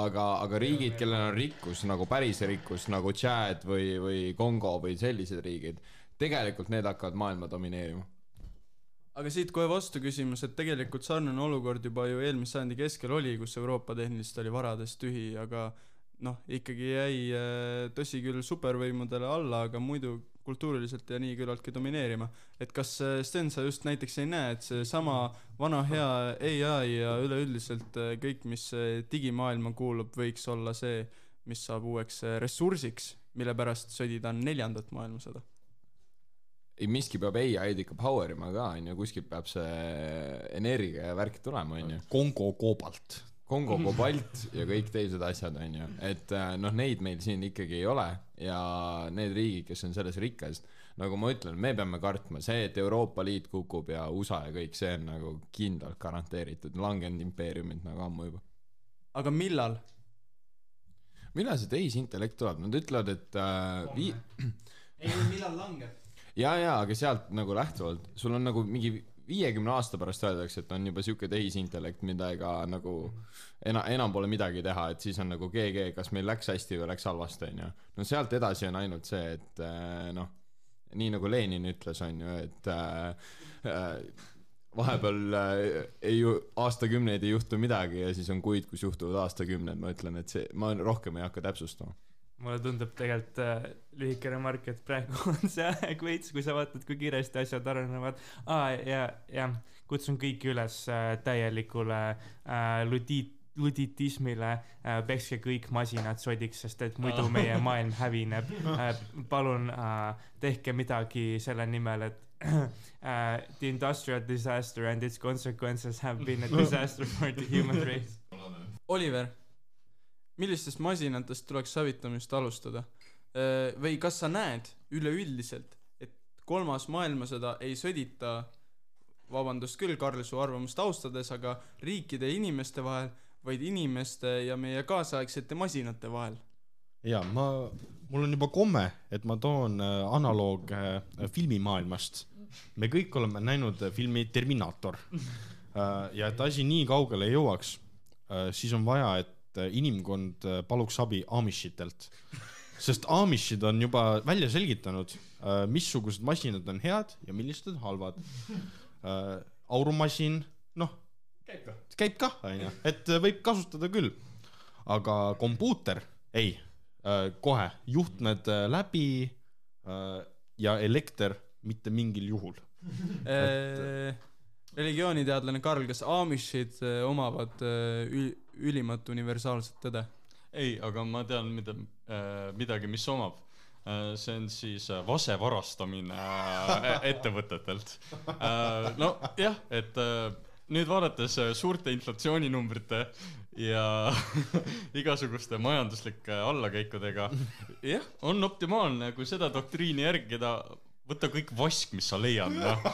aga, aga riigid, kellel on rikkus nagu päris rikkus nagu Tšaad või, või Kongo või sellised riigid, tegelikult need hakkavad maailma domineerima. aga siit kohe vastuküsimus, et tegelikult sarnane olukord juba ju eelmise sajandi keskel oli, kus Euroopa tehniliselt oli varadest tühi, aga noh, ikkagi jäi äh, tõsi küll supervõimudele alla, aga muidu kultuuriliselt ja nii küllaltki domineerima. et kas äh, Sten, sa just näiteks ei näe, et seesama vana hea ai ja üleüldiselt äh, kõik, mis äh, digimaailma kuulub, võiks olla see, mis saab uueks ressursiks, mille pärast sõdida neljandat maailmasõda? ei miski peab ai-d ikka power ima ka onju kuskilt peab see energia ja värk tulema onju Kongo koobalt. Kongo <laughs> kobalt ja kõik teised asjad onju et äh, noh neid meil siin ikkagi ei ole ja need riigid kes on selles rikkad nagu ma ütlen me peame kartma. See et Euroopa Liit kukub ja USA ja kõik see on nagu kindlalt garanteeritud. Langenud impeeriumid nagu ammu juba. Aga millal? millal see tehisintellekt tuleb? Nad ütlevad et äh, vii- ei, millal langeb? <clears throat> ja, ja aga sealt nagu lähtuvalt sul on nagu mingi viiekümne aasta pärast öeldakse, et on juba siuke tehisintellekt, mida ega nagu ena-, enam pole midagi teha, et siis on nagu GG, kas meil läks hästi või läks halvasti, onju. no sealt edasi on ainult see, et äh, noh, nii nagu Lenin ütles, onju, et äh, äh, vahepeal äh, ei ju aastakümneid ei juhtu midagi ja siis on kuid, kus juhtuvad aastakümned, ma ütlen, et see, ma rohkem ei hakka täpsustama. Mulle tundub tegelikult äh, lühike remark, et praegu <laughs> on see aeg veits, kui sa vaatad, kui kiiresti asjad arenevad. aa ja, jah, kutsun kõiki üles äh, täielikule äh, ludiit-, luditismile äh,, pekske kõik masinad sodiks, sest et muidu meie maailm <laughs> hävineb äh,. palun äh, tehke midagi selle nimel, et uh, <clears throat> the industrial disaster and its consequences have been a disaster for the human race. Oliver, millistest masinatest tuleks hävitamist alustada? või kas sa näed üleüldiselt, et kolmas maailmasõda ei sõdita, vabandust küll, Karl, su arvamust austades, aga riikide ja inimeste vahel, vaid inimeste ja meie kaasaegsete masinate vahel? ja ma, mul on juba komme, et ma toon äh, analoog äh, filmimaailmast. me kõik oleme näinud äh, filmi Terminaator äh, ja et asi nii kaugele jõuaks äh,, siis on vaja, et äh, inimkond äh, paluks abi Amishitelt. sest Amishid on juba välja selgitanud äh,, missugused masinad on head ja millised on halvad aurumasin, noh, käib kah, onju, et võib kasutada küll. aga kompuuter, ei äh,, kohe juhtmed läbi äh, ja elekter mitte mingil juhul. Äh, religiooniteadlane Karl, kas Amishid omavad äh, ül- ülimat universaalset tõde? ei, aga ma tean, mida äh,, midagi, mis omab äh,. see on siis äh, vase varastamine äh, ettevõtetelt äh,. nojah, et äh, nüüd vaadates äh, suurte inflatsiooninumbrite ja <laughs> igasuguste majanduslike allakäikudega, jah, on optimaalne, kui seda doktriini järgida, võta kõik vask, mis sa leiad, noh.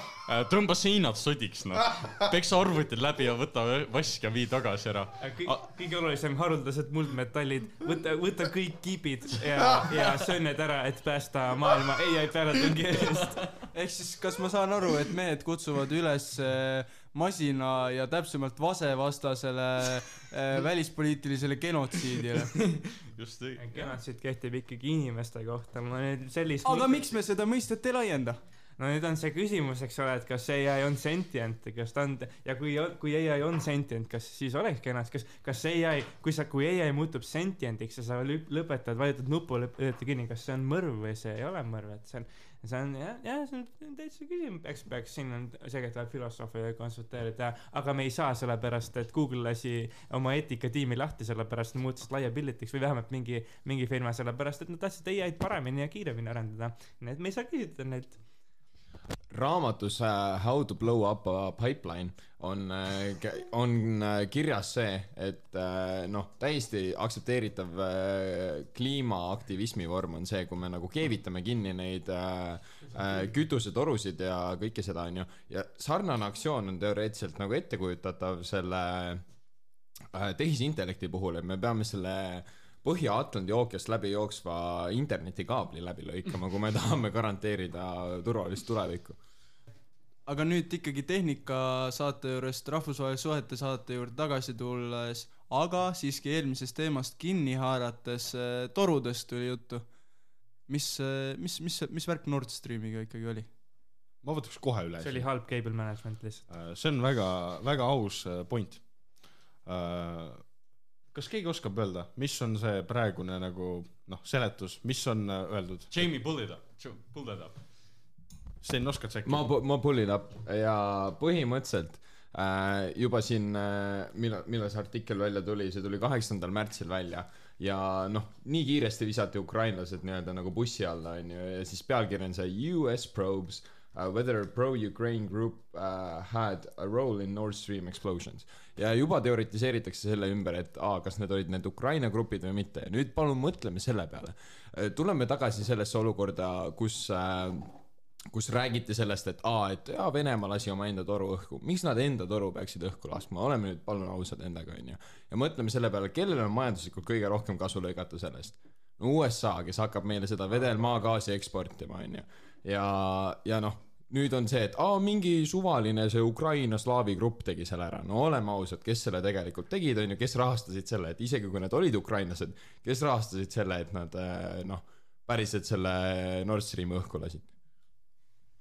tõmba seinad sodiks, noh. peksa arvutid läbi ja võta vask ja vii tagasi ära. kõik, kõige olulisem, haruldased muldmetallid, võta, võta kõik kibid ja, ja söö need ära, et päästa maailma ai pealetungi eest. Ehk siis, kas ma saan aru, et mehed kutsuvad üles äh, masina ja täpsemalt vasevastasele äh, välispoliitilisele genotsiidile? <laughs> just õige. genotsiid kehtib ikkagi inimeste kohta, ma nüüd sellist aga miks me seda mõistet ei laienda? no nüüd on see küsimus, eks ole, et kas ai on sentient, kas ta on ja kui, kui ai on sentient, kas siis oleks genotsiid, kas, kas ai, kui sa, kui ai muutub sentientiks ja sa lõpetad, vajutad nupu, lööd kinni, kas see on mõrv või see ei ole mõrv, et see on, see on jah, jah, see on täitsa küsimus, peaks, peaks, siin on selgelt vaja filosoofiga konsulteerida, aga me ei saa sellepärast, et Google lasi oma eetikatiimi lahti, sellepärast nad muutusid liability'ks või vähemalt mingi, mingi firma, sellepärast et nad tahtsid ai-d paremini ja kiiremini arendada. nii et me ei saa küsida neilt raamatus uh, How to blow up a pipeline on uh,, on uh, kirjas see, et noh, täiesti aktsepteeritav kliimaaktivismi vorm on see, kui me nagu keevitame kinni neid kütusetorusid ja kõike seda, onju. ja sarnane aktsioon on teoreetiliselt nagu ettekujutatav selle tehisintellekti puhul, et me peame selle Põhja-Atlandi ookeast läbi jooksva internetikaabli läbi lõikama, kui me <laughs> tahame garanteerida turvalist tulevikku aga nüüd ikkagi tehnika saate juurest rahvusvaheliste suhete saate juurde tagasi tulles, aga siiski eelmisest teemast kinni haarates äh, torudest tuli juttu. mis, mis, mis, mis värk Nord Streamiga ikkagi oli? ma võtaks kohe üle. see oli halb cable management lihtsalt. Äh, see on väga, väga aus äh, point. Kas keegi oskab öelda, mis on see praegune nagu noh, seletus, mis on äh, öeldud? Jamie, pull it up, pull that up. Sten, oskad sa äkki? ma, ma pull it up ja põhimõtteliselt äh, juba siin äh,, millal, millal see artikkel välja tuli, see tuli kaheksandal märtsil välja ja noh, nii kiiresti visati ukrainlased nii-öelda nagu bussi alla onju ja siis pealkiri on see US probes uh, whether pro-Ukraine group uh, had a role in Nord Stream explosions ja juba teoritiseeritakse selle ümber, et aa, kas need olid need Ukraina grupid või mitte ja nüüd palun mõtleme selle peale. tuleme tagasi sellesse olukorda, kus äh, kus räägiti sellest, et aa, et jaa, Venemaa lasi omaenda toru õhku, miks nad enda toru peaksid õhku laskma, oleme nüüd palun ausad endaga, onju. ja mõtleme selle peale, kellel on majanduslikult kõige rohkem kasu lõigata sellest. no USA, kes hakkab meile seda vedelmaagaasi eksportima, onju. ja, ja noh, nüüd on see, et aa, mingi suvaline see Ukraina slaavi grupp tegi selle ära, no oleme ausad, kes selle tegelikult tegid, onju, kes rahastasid selle, et isegi kui nad olid ukrainlased, kes rahastasid selle, et nad eh, noh, päriselt selle Nord Streami õhku lasid.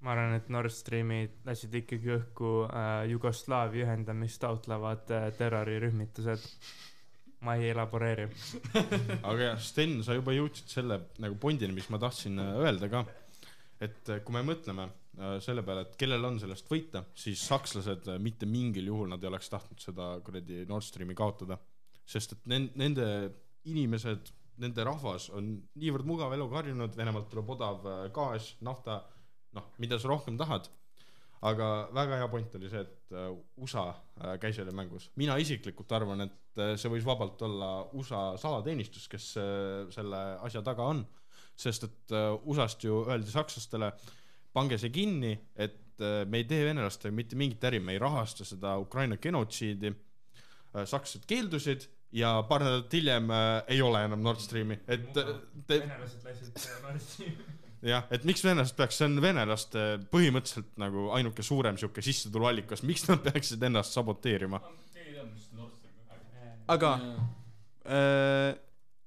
ma arvan, et Nord Streami lasid ikkagi õhku äh, Jugoslaavia ühendamist taotlevad äh, terrorirühmitused. ma ei elaboreeri. <laughs> aga jah, Sten, sa juba jõudsid selle nagu pointini, mis ma tahtsin öelda ka. Et äh, kui me mõtleme äh, selle peale, et kellel on sellest võita, siis sakslased äh, mitte mingil juhul nad ei oleks tahtnud seda kuradi Nord Streami kaotada. sest et nen-, nende inimesed, nende rahvas on niivõrd mugav eluga harjunud, Venemaalt tuleb odav gaas, nafta, noh, mida sa rohkem tahad. aga väga hea point oli see, et USA käis jälle mängus. mina isiklikult arvan, et see võis vabalt olla USA salateenistus, kes selle asja taga on. Sest et äh, USA-st ju öeldi sakslastele, pange see kinni, et äh, me ei tee venelastega mitte mingit äri, me ei rahasta seda Ukraina genotsiidi. sakslased keeldusid ja paar nädalat hiljem äh, ei ole enam Nord Streami, et äh, te, venelased lasid Nord Streami. <laughs> jah, et miks venelased peaks, see on venelaste põhimõtteliselt nagu ainuke suurem sihuke sissetuluallikas, miks nad peaksid ennast saboteerima? aga äh,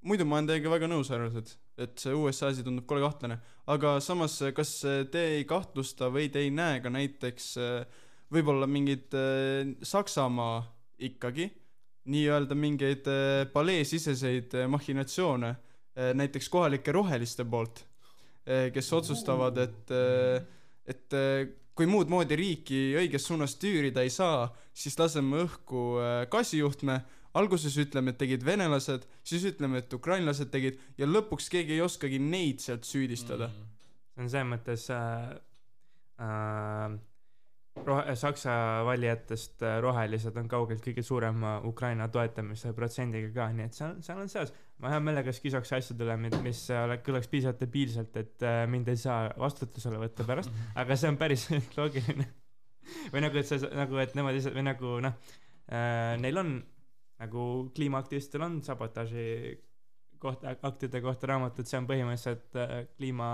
muidu ma olen teiega väga nõus, härrased, et see USA asi tundub kole kahtlane, aga samas, kas te ei kahtlusta või te ei näe ka näiteks äh, võib-olla mingeid äh, Saksamaa ikkagi nii-öelda mingeid äh, paleesiseseid mahhinatsioone näiteks kohalike roheliste poolt, kes otsustavad, et, et kui muud moodi riiki õiges suunas tüürida ei saa, siis laseme õhku gaasijuhtme, alguses ütleme, et tegid venelased, siis ütleme, et ukrainlased tegid ja lõpuks keegi ei oskagi neid sealt süüdistada mm.. see on selles mõttes äh, äh, rohe-, Saksa valijatest äh, rohelised on kaugelt kõige suurema Ukraina toetamise protsendiga ka, nii et seal, seal on seos. ma hea meelega skisoks asjadele, mis kõlaks piisavalt debiilselt, et äh, mind ei saa vastutusele võtta pärast, <laughs> aga see on päris <laughs> loogiline. või nagu, et sa, nagu, et nemad ise, või nagu noh äh,, neil on nagu kliimaaktivistil on sabotaaži kohta, aktide kohta raamatud, see on põhimõtteliselt äh, kliima,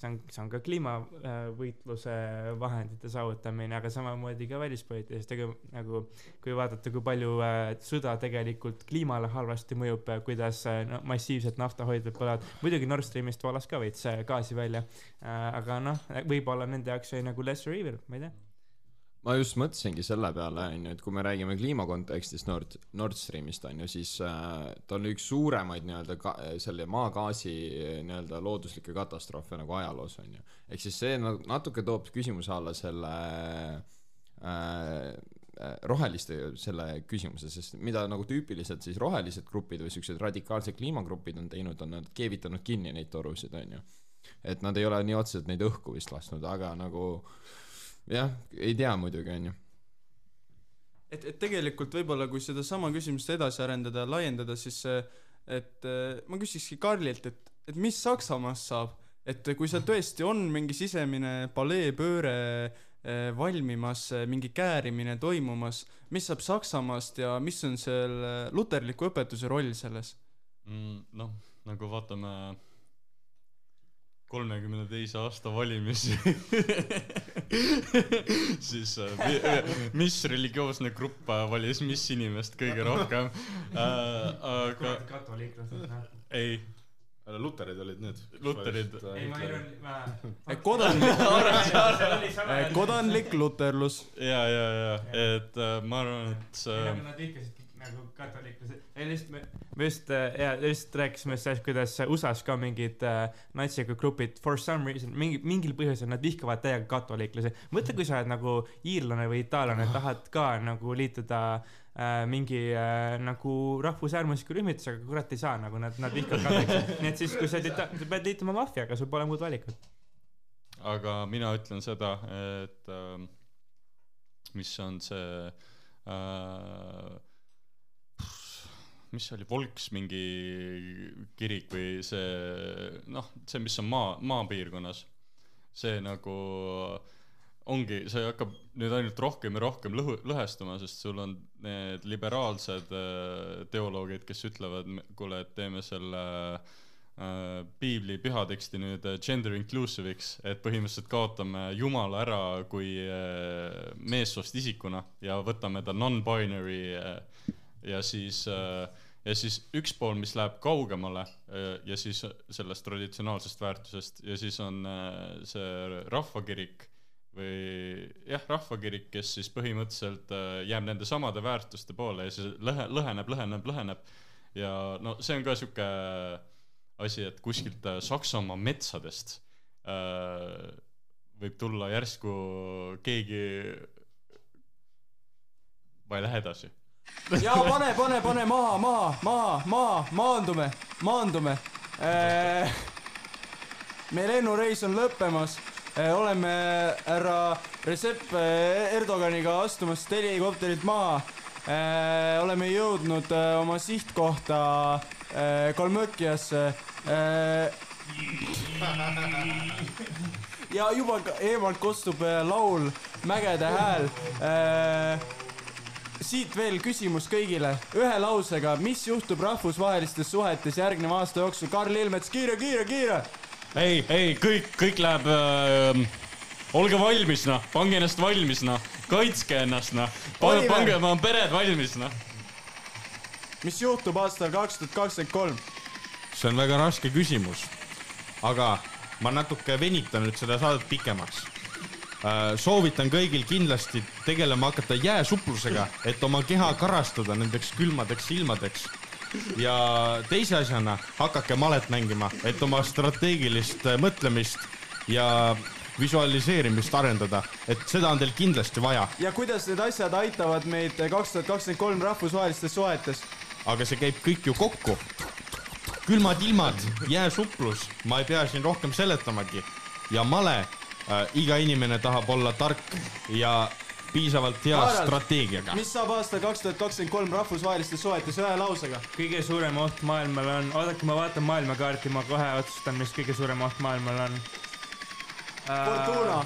see on, see on ka kliimavõitluse vahendite saavutamine, aga samamoodi ka välispoliitiliselt, ega nagu kui vaadata, kui palju äh, sõda tegelikult kliimale halvasti mõjub, kuidas äh, no, massiivselt naftahoidlad põlevad, muidugi Nord Streamist volas ka veits äh, gaasi välja äh,, aga noh, võib-olla nende jaoks oli nagu lesser evil, ma ei tea. Ma just mõtlesingi selle peale, onju, et kui me räägime kliima kontekstis Nord, Nord Streamist, onju, siis äh, ta on üks suuremaid nii-öelda ka-, selle maagaasi nii-öelda looduslikke katastroofe nagu ajaloos, onju. ehk siis see natuke toob küsimuse alla selle äh, äh, roheliste selle küsimuse, sest mida nagu tüüpiliselt siis rohelised grupid või siuksed radikaalsed kliimagrupid on teinud, on nad keevitanud kinni neid torusid, onju. et nad ei ole nii otseselt neid õhku vist lasknud, aga nagu jah, ei tea muidugi, onju. et, et tegelikult võib-olla kui sedasama küsimust edasi arendada ja laiendada, siis et äh, ma küsikski Karlilt, et, et mis Saksamaast saab, et kui seal tõesti on mingi sisemine paleepööre äh, valmimas, mingi käärimine toimumas, mis saab Saksamaast ja mis on selle luterliku õpetuse roll selles? mm,. noh, nagu vaatame kolmekümne teise aasta valimisi <laughs> siis äh, mi- mis religioosne grupp äh, valis mis inimest kõige rohkem äh,, aga katoliiklased, noh. ei, luterid olid need. Luterid. ei, ma ei ole, kodanlik, <laughs> kodanlik luterlus. ja, ja, ja, et äh, ma arvan, et see nagu nad vihkasid nagu katoliiklased. lihtsalt me, me just äh, ja just rääkisime sellest, kuidas USA-s ka mingid äh, natsiga grupid for some reason mingi mingil põhjusel nad vihkavad täiega katoliiklasi. mõtle, kui sa oled nagu iirlane või itaallane, tahad ka nagu liituda äh, mingi äh, nagu rahvusäärmusliku rühmitusega, kurat ei saa nagu nad, nad vihkavad kadeks. nii et siis, kui sa dita- sa pead liituma maffiaga, sul pole muud valikut. aga mina ütlen seda, et äh, mis on see äh,, mis see oli, Volks mingi kirik või see noh, see, mis on maa, maapiirkonnas, see nagu ongi, see hakkab nüüd ainult rohkem ja rohkem lõhu, lõhestuma, sest sul on need liberaalsed äh, teoloogid, kes ütlevad, kuule, et teeme selle äh, piibli pühateksti nüüd äh, gender inclusive'iks, et põhimõtteliselt kaotame Jumala ära kui äh, meessoost isikuna ja võtame ta non-binary ja siis äh, ja siis üks pool, mis läheb kaugemale äh, ja siis sellest traditsionaalsest väärtusest ja siis on äh, see rahvakirik või jah, rahvakirik, kes siis põhimõtteliselt jääb nende samade väärtuste poole ja see lõhe, lõheneb, lõheneb, lõheneb. Ja no see on ka sihuke asi, et kuskilt Saksamaa metsadest võib tulla järsku keegi, ma ei lähe edasi <laughs> ja pane, pane, pane maha, maha, maha, maha, maandume, maandume. meie lennureis on lõppemas. oleme härra Recep eh, Erdoganiga astumas helikopterilt maha. oleme jõudnud oma sihtkohta Kalmõkiasse. <laughs> ja juba eemalt kostub laul Mägede hääl siit veel küsimus kõigile, ühe lausega, mis juhtub rahvusvahelistes suhetes järgneva aasta jooksul, Karl Ilmets, kiire, kiire, kiire. ei, ei kõik, kõik läheb äh,, olge valmis noh, pange ennast valmis noh, kaitske ennast noh, Oliver. pange oma pered valmis noh. mis juhtub aastal kaks tuhat kakskümmend kolm? see on väga raske küsimus. aga ma natuke venitan nüüd seda saadet pikemaks. Soovitan kõigil kindlasti tegelema hakata jääsuplusega, et oma keha karastada nendeks külmadeks ilmadeks. ja teise asjana hakake malet mängima, et oma strateegilist äh, mõtlemist ja visualiseerimist arendada, et seda on teil kindlasti vaja, ja kuidas need asjad aitavad meid kaks tuhat kakskümmend kolm rahvusvahelistes suhetes? aga see käib kõik ju kokku. külmad ilmad, jääsuplus, ma ei pea siin rohkem seletamagi ja male äh,, iga inimene tahab olla tark ja piisavalt hea Harald, strateegiaga. mis saab aastal kaks tuhat kakskümmend kolm rahvusvahelistes suhetes ühe lausega? kõige suurem oht maailmal on, oodake, ma vaatan maailmakaarti, ma kohe otsustan, mis kõige suurem oht maailmal on uh, Fortuna.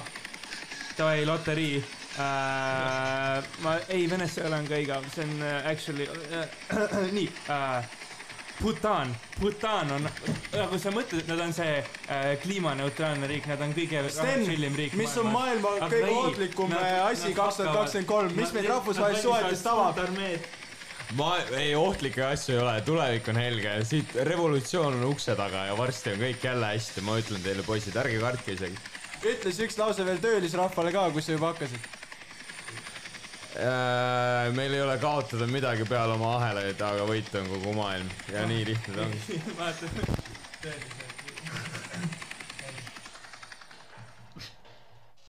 Davai, loterii uh,. ma, ei, Venezuela on ka igav, see on uh, actually uh, <clears throat> nii uh,. Bhutan, Bhutan on, nagu sa mõtled, et nad on see uh, kliimaneutraalne riik, nad on kõige chillim riik, mis on maailma kõige ohtlikum äh, asi kaks tuhat kakskümmend kolm, mis meid rahvusvahelistes suhetes tabab? ma, ei ohtlikke asju ei ole, tulevik on helge, siit revolutsioon on ukse taga ja varsti on kõik jälle hästi, ma ütlen teile, poisid, ärge kartke isegi. ütle siis üks lause veel töölisrahvale ka, kui sa juba hakkasid. Äh, meil ei ole kaotada midagi peale oma ahelaid, aga võita on kogu maailm. Ja nii lihtne ta <laughs> vaata,